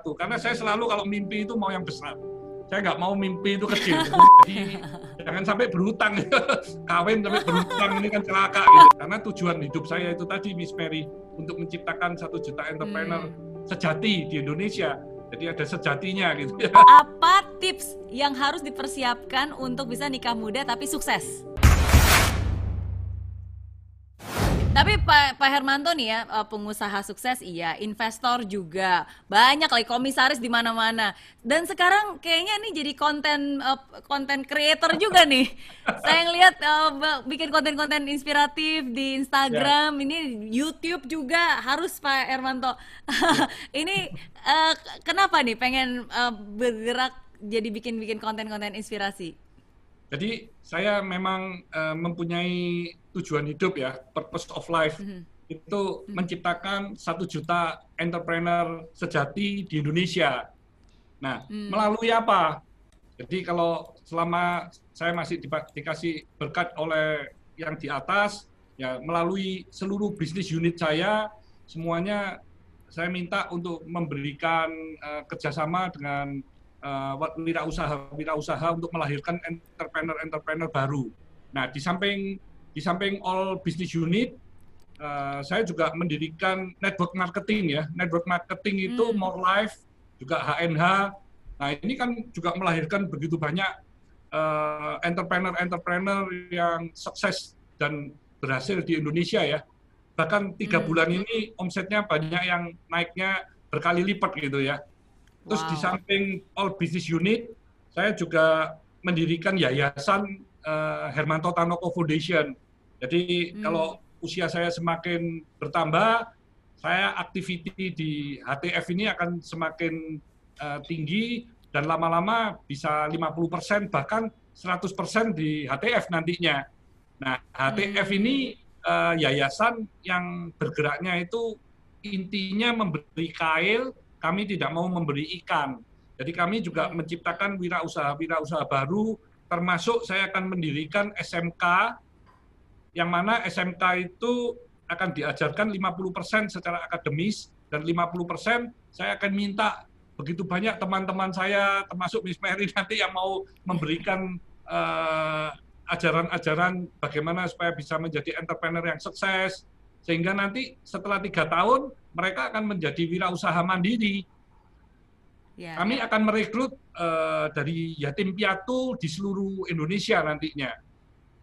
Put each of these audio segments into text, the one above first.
satu. Karena saya selalu kalau mimpi itu mau yang besar. Saya nggak mau mimpi itu kecil. Jadi jangan sampai berhutang. Kawin sampai berhutang ini kan celaka. Gitu. Karena tujuan hidup saya itu tadi, Miss Mary, untuk menciptakan satu juta entrepreneur hmm. sejati di Indonesia. Jadi ada sejatinya gitu. Apa tips yang harus dipersiapkan untuk bisa nikah muda tapi sukses? Tapi Pak Pak Hermanto nih ya eh, pengusaha sukses iya, investor juga banyak lagi komisaris di mana-mana. Dan sekarang kayaknya nih jadi konten konten uh, creator juga nih. Saya ngelihat uh, bikin konten-konten inspiratif di Instagram, ya. ini YouTube juga harus Pak Hermanto. ini uh, kenapa nih pengen uh, bergerak jadi bikin-bikin konten-konten inspirasi? Jadi saya memang uh, mempunyai tujuan hidup ya, purpose of life mm -hmm. itu mm -hmm. menciptakan satu juta entrepreneur sejati di Indonesia. Nah, mm. melalui apa? Jadi kalau selama saya masih di, dikasih berkat oleh yang di atas, ya melalui seluruh bisnis unit saya, semuanya saya minta untuk memberikan uh, kerjasama dengan uh, wirausaha wirausaha untuk melahirkan entrepreneur-entrepreneur baru. Nah, di samping di samping all business unit, uh, saya juga mendirikan network marketing ya. Network marketing itu hmm. More Life, juga HNH. Nah, ini kan juga melahirkan begitu banyak entrepreneur-entrepreneur uh, yang sukses dan berhasil di Indonesia ya. Bahkan tiga hmm. bulan ini omsetnya banyak yang naiknya berkali lipat gitu ya. Terus wow. di samping all business unit, saya juga mendirikan yayasan uh, Hermanto Tanoko Foundation. Jadi hmm. kalau usia saya semakin bertambah, saya aktiviti di HTF ini akan semakin uh, tinggi dan lama-lama bisa 50% bahkan 100% di HTF nantinya. Nah, HTF hmm. ini uh, yayasan yang bergeraknya itu intinya memberi kail kami tidak mau memberi ikan. Jadi kami juga menciptakan wirausaha-wirausaha baru, termasuk saya akan mendirikan SMK, yang mana SMK itu akan diajarkan 50% secara akademis, dan 50% saya akan minta begitu banyak teman-teman saya, termasuk Miss Mary nanti yang mau memberikan uh, ajaran-ajaran bagaimana supaya bisa menjadi entrepreneur yang sukses, sehingga nanti setelah tiga tahun mereka akan menjadi wirausaha mandiri. Ya, Kami ya. akan merekrut uh, dari yatim piatu di seluruh Indonesia nantinya.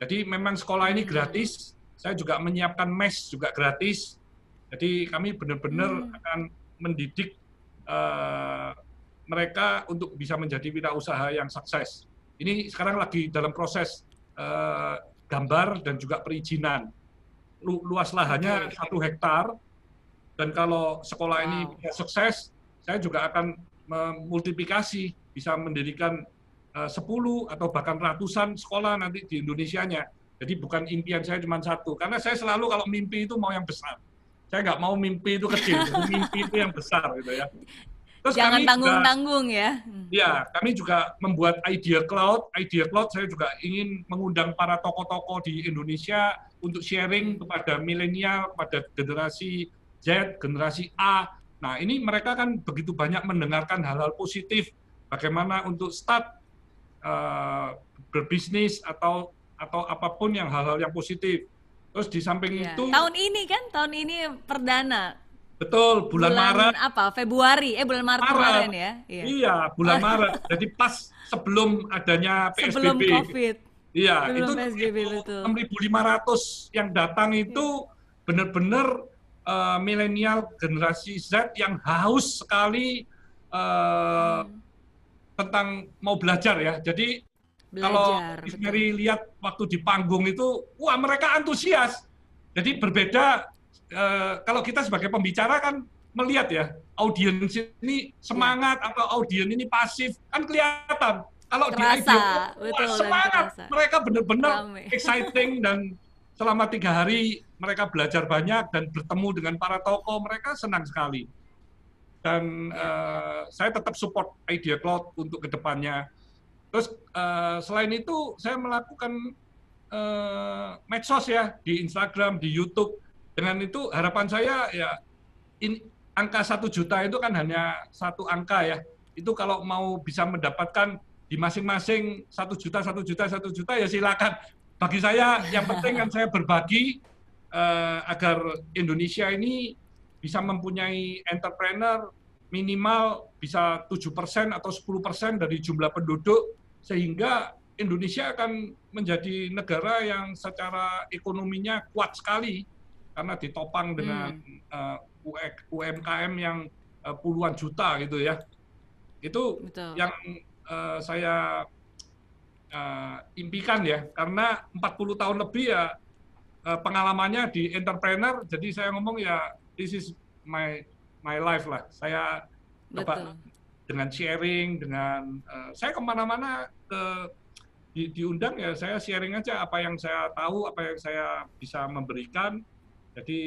Jadi memang sekolah ini hmm. gratis. Saya juga menyiapkan mes juga gratis. Jadi kami benar-benar hmm. akan mendidik uh, mereka untuk bisa menjadi wirausaha yang sukses. Ini sekarang lagi dalam proses uh, gambar dan juga perizinan. Lu, luas lahannya satu hektar dan kalau sekolah wow. ini sukses, saya juga akan memultiplikasi, bisa mendirikan uh, 10 atau bahkan ratusan sekolah nanti di Indonesia-nya. Jadi bukan impian saya cuma satu, karena saya selalu kalau mimpi itu mau yang besar. Saya nggak mau mimpi itu kecil, mimpi itu yang besar gitu ya. Terus Jangan tanggung-tanggung ya. Ya, kami juga membuat Idea Cloud. Idea Cloud saya juga ingin mengundang para tokoh-tokoh di Indonesia untuk sharing kepada milenial, kepada generasi Z, generasi A. Nah, ini mereka kan begitu banyak mendengarkan hal-hal positif bagaimana untuk start uh, berbisnis atau atau apa pun yang hal-hal yang positif. Terus di samping ya. itu tahun ini kan tahun ini perdana. Betul, bulan, bulan Maret. apa? Februari. Eh bulan Maret, Maret. kemarin ya. Iya, iya bulan Maret. Jadi pas sebelum adanya PSBB. Sebelum Covid. Iya, itu PSBB, betul. 6.500 yang datang itu iya. benar-benar uh, milenial generasi Z yang haus sekali uh, hmm. tentang mau belajar ya. Jadi belajar, kalau Mary lihat waktu di panggung itu, wah mereka antusias. Jadi berbeda uh, kalau kita sebagai pembicara kan melihat ya audiens ini semangat ya. atau audiens ini pasif kan kelihatan. Kalau di wah, semangat mereka benar-benar exciting dan selama tiga hari mereka belajar banyak dan bertemu dengan para tokoh mereka senang sekali dan uh, saya tetap support Idea Cloud untuk ke depannya terus uh, selain itu saya melakukan uh, medsos ya di Instagram di YouTube dengan itu harapan saya ya in, angka satu juta itu kan hanya satu angka ya. Itu kalau mau bisa mendapatkan di masing-masing satu juta, satu juta, satu juta ya silakan. Bagi saya yang penting kan saya berbagi uh, agar Indonesia ini bisa mempunyai entrepreneur minimal bisa 7% atau 10% dari jumlah penduduk sehingga Indonesia akan menjadi negara yang secara ekonominya kuat sekali karena ditopang dengan hmm. uh, UMKM yang uh, puluhan juta gitu ya. Itu Betul. yang uh, saya uh, impikan ya karena 40 tahun lebih ya uh, pengalamannya di entrepreneur jadi saya ngomong ya this is my my life lah. Saya coba dengan sharing dengan uh, saya ke mana-mana ke di, diundang ya saya sharing aja apa yang saya tahu apa yang saya bisa memberikan jadi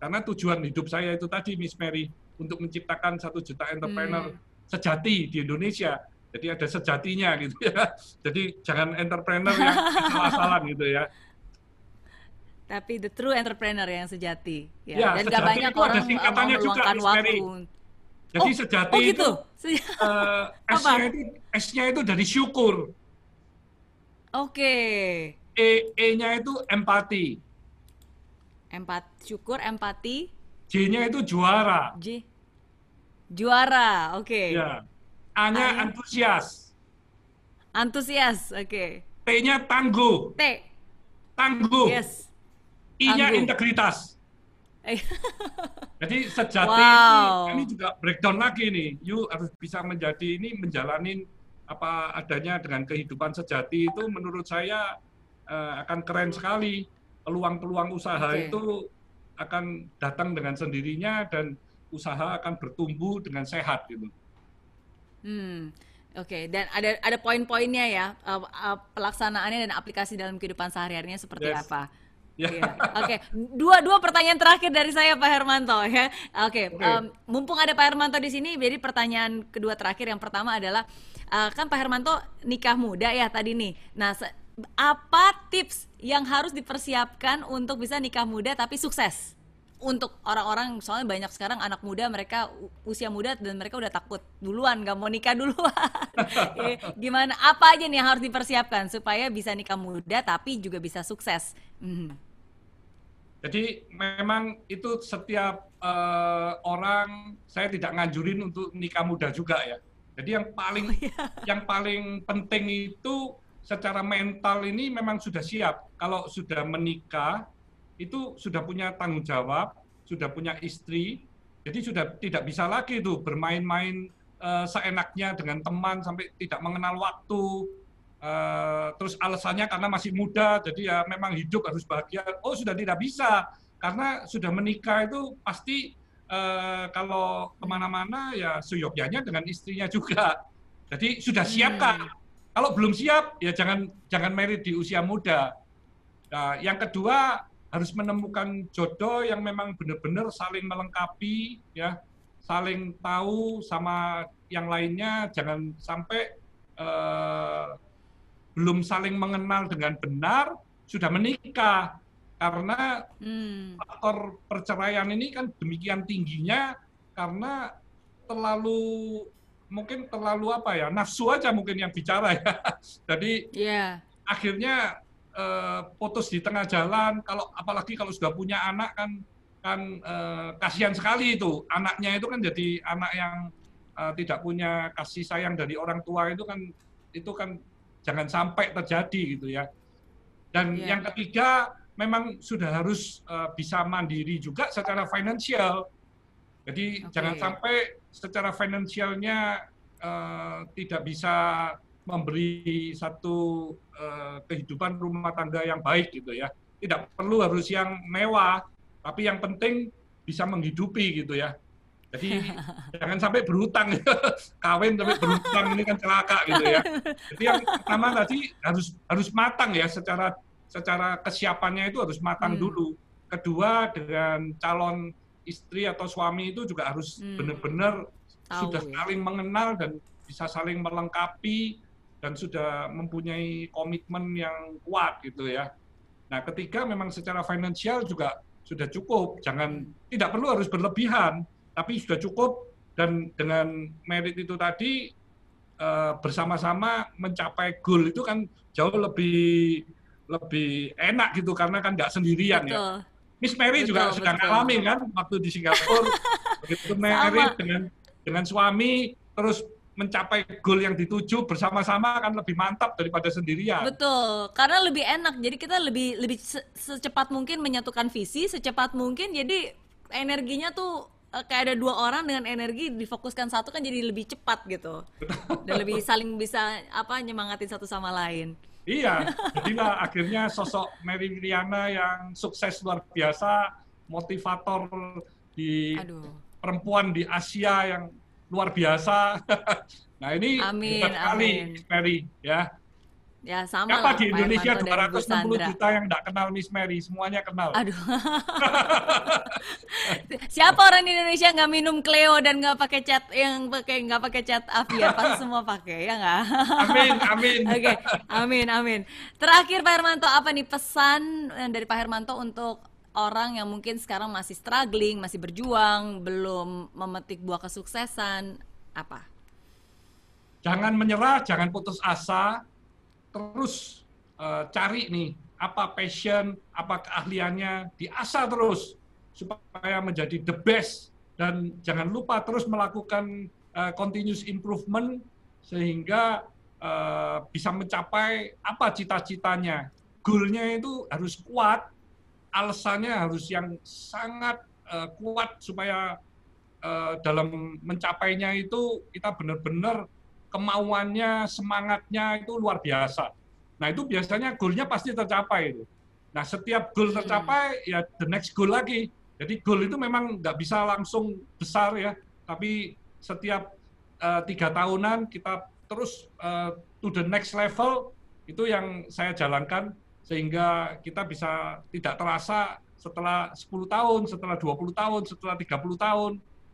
karena tujuan hidup saya itu tadi Miss Mary untuk menciptakan satu juta entrepreneur hmm. sejati di Indonesia jadi ada sejatinya gitu ya jadi jangan entrepreneur yang salah-salah gitu ya tapi the true entrepreneur yang sejati ya, ya dan gak banyak orang singkatannya juga waktu jadi oh, sejati oh gitu? itu uh, S-nya itu S-nya itu dari syukur oke okay. E E-nya itu empati Empat syukur, empati. J-nya itu juara. J. Juara, oke. Okay. Ya. A-nya antusias. Antusias, oke. Okay. T-nya tangguh. T. Tangguh. Yes. I-nya integritas. Jadi sejati wow. ini, ini juga breakdown lagi nih. You harus bisa menjadi ini menjalani apa adanya dengan kehidupan sejati itu menurut saya uh, akan keren sekali peluang-peluang usaha okay. itu akan datang dengan sendirinya dan usaha akan bertumbuh dengan sehat gitu. Hmm. Oke, okay. dan ada ada poin-poinnya ya uh, uh, pelaksanaannya dan aplikasi dalam kehidupan sehari-harinya seperti yes. apa? Yeah. Yeah. Oke, okay. dua dua pertanyaan terakhir dari saya Pak Hermanto ya. Oke, okay. okay. um, mumpung ada Pak Hermanto di sini, jadi pertanyaan kedua terakhir yang pertama adalah uh, kan Pak Hermanto nikah muda ya tadi nih. Nah, apa tips yang harus dipersiapkan untuk bisa nikah muda tapi sukses? Untuk orang-orang, soalnya banyak sekarang anak muda mereka usia muda dan mereka udah takut duluan, gak mau nikah duluan. Eh, gimana? Apa aja nih yang harus dipersiapkan supaya bisa nikah muda tapi juga bisa sukses? Hmm. Jadi memang itu setiap uh, orang saya tidak nganjurin untuk nikah muda juga ya. Jadi yang paling oh, iya. yang paling penting itu secara mental ini memang sudah siap. Kalau sudah menikah, itu sudah punya tanggung jawab, sudah punya istri, jadi sudah tidak bisa lagi tuh bermain-main uh, seenaknya dengan teman sampai tidak mengenal waktu. Uh, terus alasannya karena masih muda, jadi ya memang hidup harus bahagia. Oh sudah tidak bisa, karena sudah menikah itu pasti uh, kalau ke mana-mana ya seyogyanya dengan istrinya juga. Jadi sudah siapkan. Hmm kalau belum siap, ya jangan jangan merit di usia muda. Nah, yang kedua harus menemukan jodoh yang memang benar-benar saling melengkapi, ya, saling tahu sama yang lainnya. Jangan sampai uh, belum saling mengenal dengan benar sudah menikah karena hmm. faktor perceraian ini kan demikian tingginya karena terlalu mungkin terlalu apa ya nafsu aja mungkin yang bicara ya jadi yeah. akhirnya uh, putus di tengah jalan kalau apalagi kalau sudah punya anak kan kan uh, kasihan sekali itu anaknya itu kan jadi anak yang uh, tidak punya kasih sayang dari orang tua itu kan itu kan jangan sampai terjadi gitu ya dan yeah. yang ketiga memang sudah harus uh, bisa mandiri juga secara finansial jadi okay. jangan sampai secara finansialnya uh, tidak bisa memberi satu uh, kehidupan rumah tangga yang baik gitu ya. Tidak perlu harus yang mewah, tapi yang penting bisa menghidupi gitu ya. Jadi jangan sampai berhutang, kawin tapi berhutang ini kan celaka gitu ya. Jadi yang pertama tadi harus harus matang ya secara secara kesiapannya itu harus matang hmm. dulu. Kedua dengan calon istri atau suami itu juga harus hmm. benar-benar sudah ya. saling mengenal dan bisa saling melengkapi dan sudah mempunyai komitmen yang kuat gitu ya. Nah, ketiga memang secara finansial juga sudah cukup. Jangan tidak perlu harus berlebihan, tapi sudah cukup dan dengan merit itu tadi uh, bersama-sama mencapai goal itu kan jauh lebih lebih enak gitu karena kan nggak sendirian ya. betul. ya. Miss Mary betul, juga betul. sudah ngalamin kan waktu di Singapura begitu Mary dengan dengan suami terus mencapai goal yang dituju bersama-sama akan lebih mantap daripada sendirian. Betul, karena lebih enak. Jadi kita lebih lebih secepat mungkin menyatukan visi, secepat mungkin jadi energinya tuh eh, kayak ada dua orang dengan energi difokuskan satu kan jadi lebih cepat gitu. Dan lebih saling bisa apa nyemangatin satu sama lain. Iya, jadilah akhirnya sosok Mary Riana yang sukses luar biasa, motivator di Aduh. perempuan di Asia yang luar biasa. nah ini amin, sekali Mary ya. Ya sama Apa lah, di Indonesia 260 juta yang tidak kenal Miss Mary, semuanya kenal. Aduh. Siapa orang di Indonesia nggak minum Cleo dan nggak pakai cat yang pakai nggak pakai cat Avian? Pasti semua pakai ya nggak? Amin, amin. Oke, okay. amin, amin. Terakhir Pak Hermanto, apa nih pesan eh, dari Pak Hermanto untuk orang yang mungkin sekarang masih struggling, masih berjuang, belum memetik buah kesuksesan, apa? Jangan menyerah, jangan putus asa, terus uh, cari nih apa passion, apa keahliannya, diasah terus supaya menjadi the best dan jangan lupa terus melakukan uh, continuous improvement sehingga uh, bisa mencapai apa cita-citanya. Goalnya itu harus kuat, alasannya harus yang sangat uh, kuat supaya uh, dalam mencapainya itu kita benar-benar kemauannya, semangatnya itu luar biasa. Nah itu biasanya goalnya pasti tercapai itu. Nah setiap goal tercapai ya the next goal lagi. Jadi goal itu memang nggak bisa langsung besar ya, tapi setiap uh, tiga tahunan kita terus uh, to the next level itu yang saya jalankan sehingga kita bisa tidak terasa setelah 10 tahun, setelah 20 tahun, setelah 30 tahun,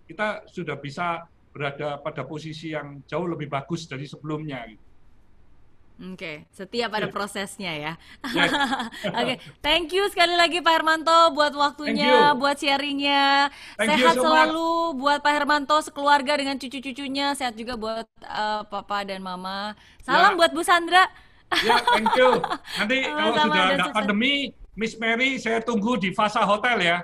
kita sudah bisa berada pada posisi yang jauh lebih bagus dari sebelumnya. Oke, okay. setiap ada yeah. prosesnya ya. Yes. Oke, okay. thank you sekali lagi Pak Hermanto buat waktunya, buat sharingnya. Sehat so selalu buat Pak Hermanto sekeluarga dengan cucu-cucunya. Sehat juga buat uh, Papa dan Mama. Salam yeah. buat Bu Sandra. Ya, thank you. Nanti kalau sudah ada pandemi, Miss Mary saya tunggu di Fasa Hotel ya.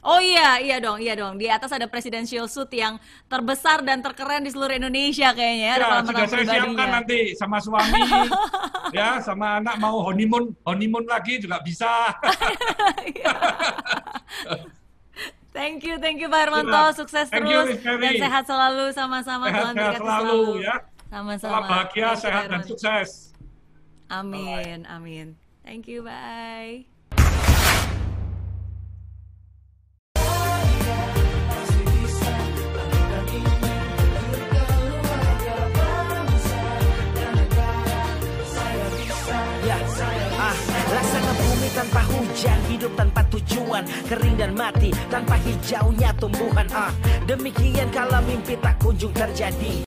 Oh iya, iya dong, iya dong. Di atas ada presidential suite yang terbesar dan terkeren di seluruh Indonesia kayaknya. Ya, sudah saya siapkan nanti sama suami, ya, sama anak mau honeymoon, honeymoon lagi juga bisa. thank you, thank you Pak Hermanto, sukses thank terus you, dan sehat selalu sama-sama. Sehat, sehat selalu, selalu ya. Sama-sama. bahagia, sehat dan sukses. Amin, Bye. amin. Thank you, bye. Tanpa hujan, hidup tanpa tujuan, kering dan mati tanpa hijaunya tumbuhan. Ah, demikian kalau mimpi tak kunjung terjadi.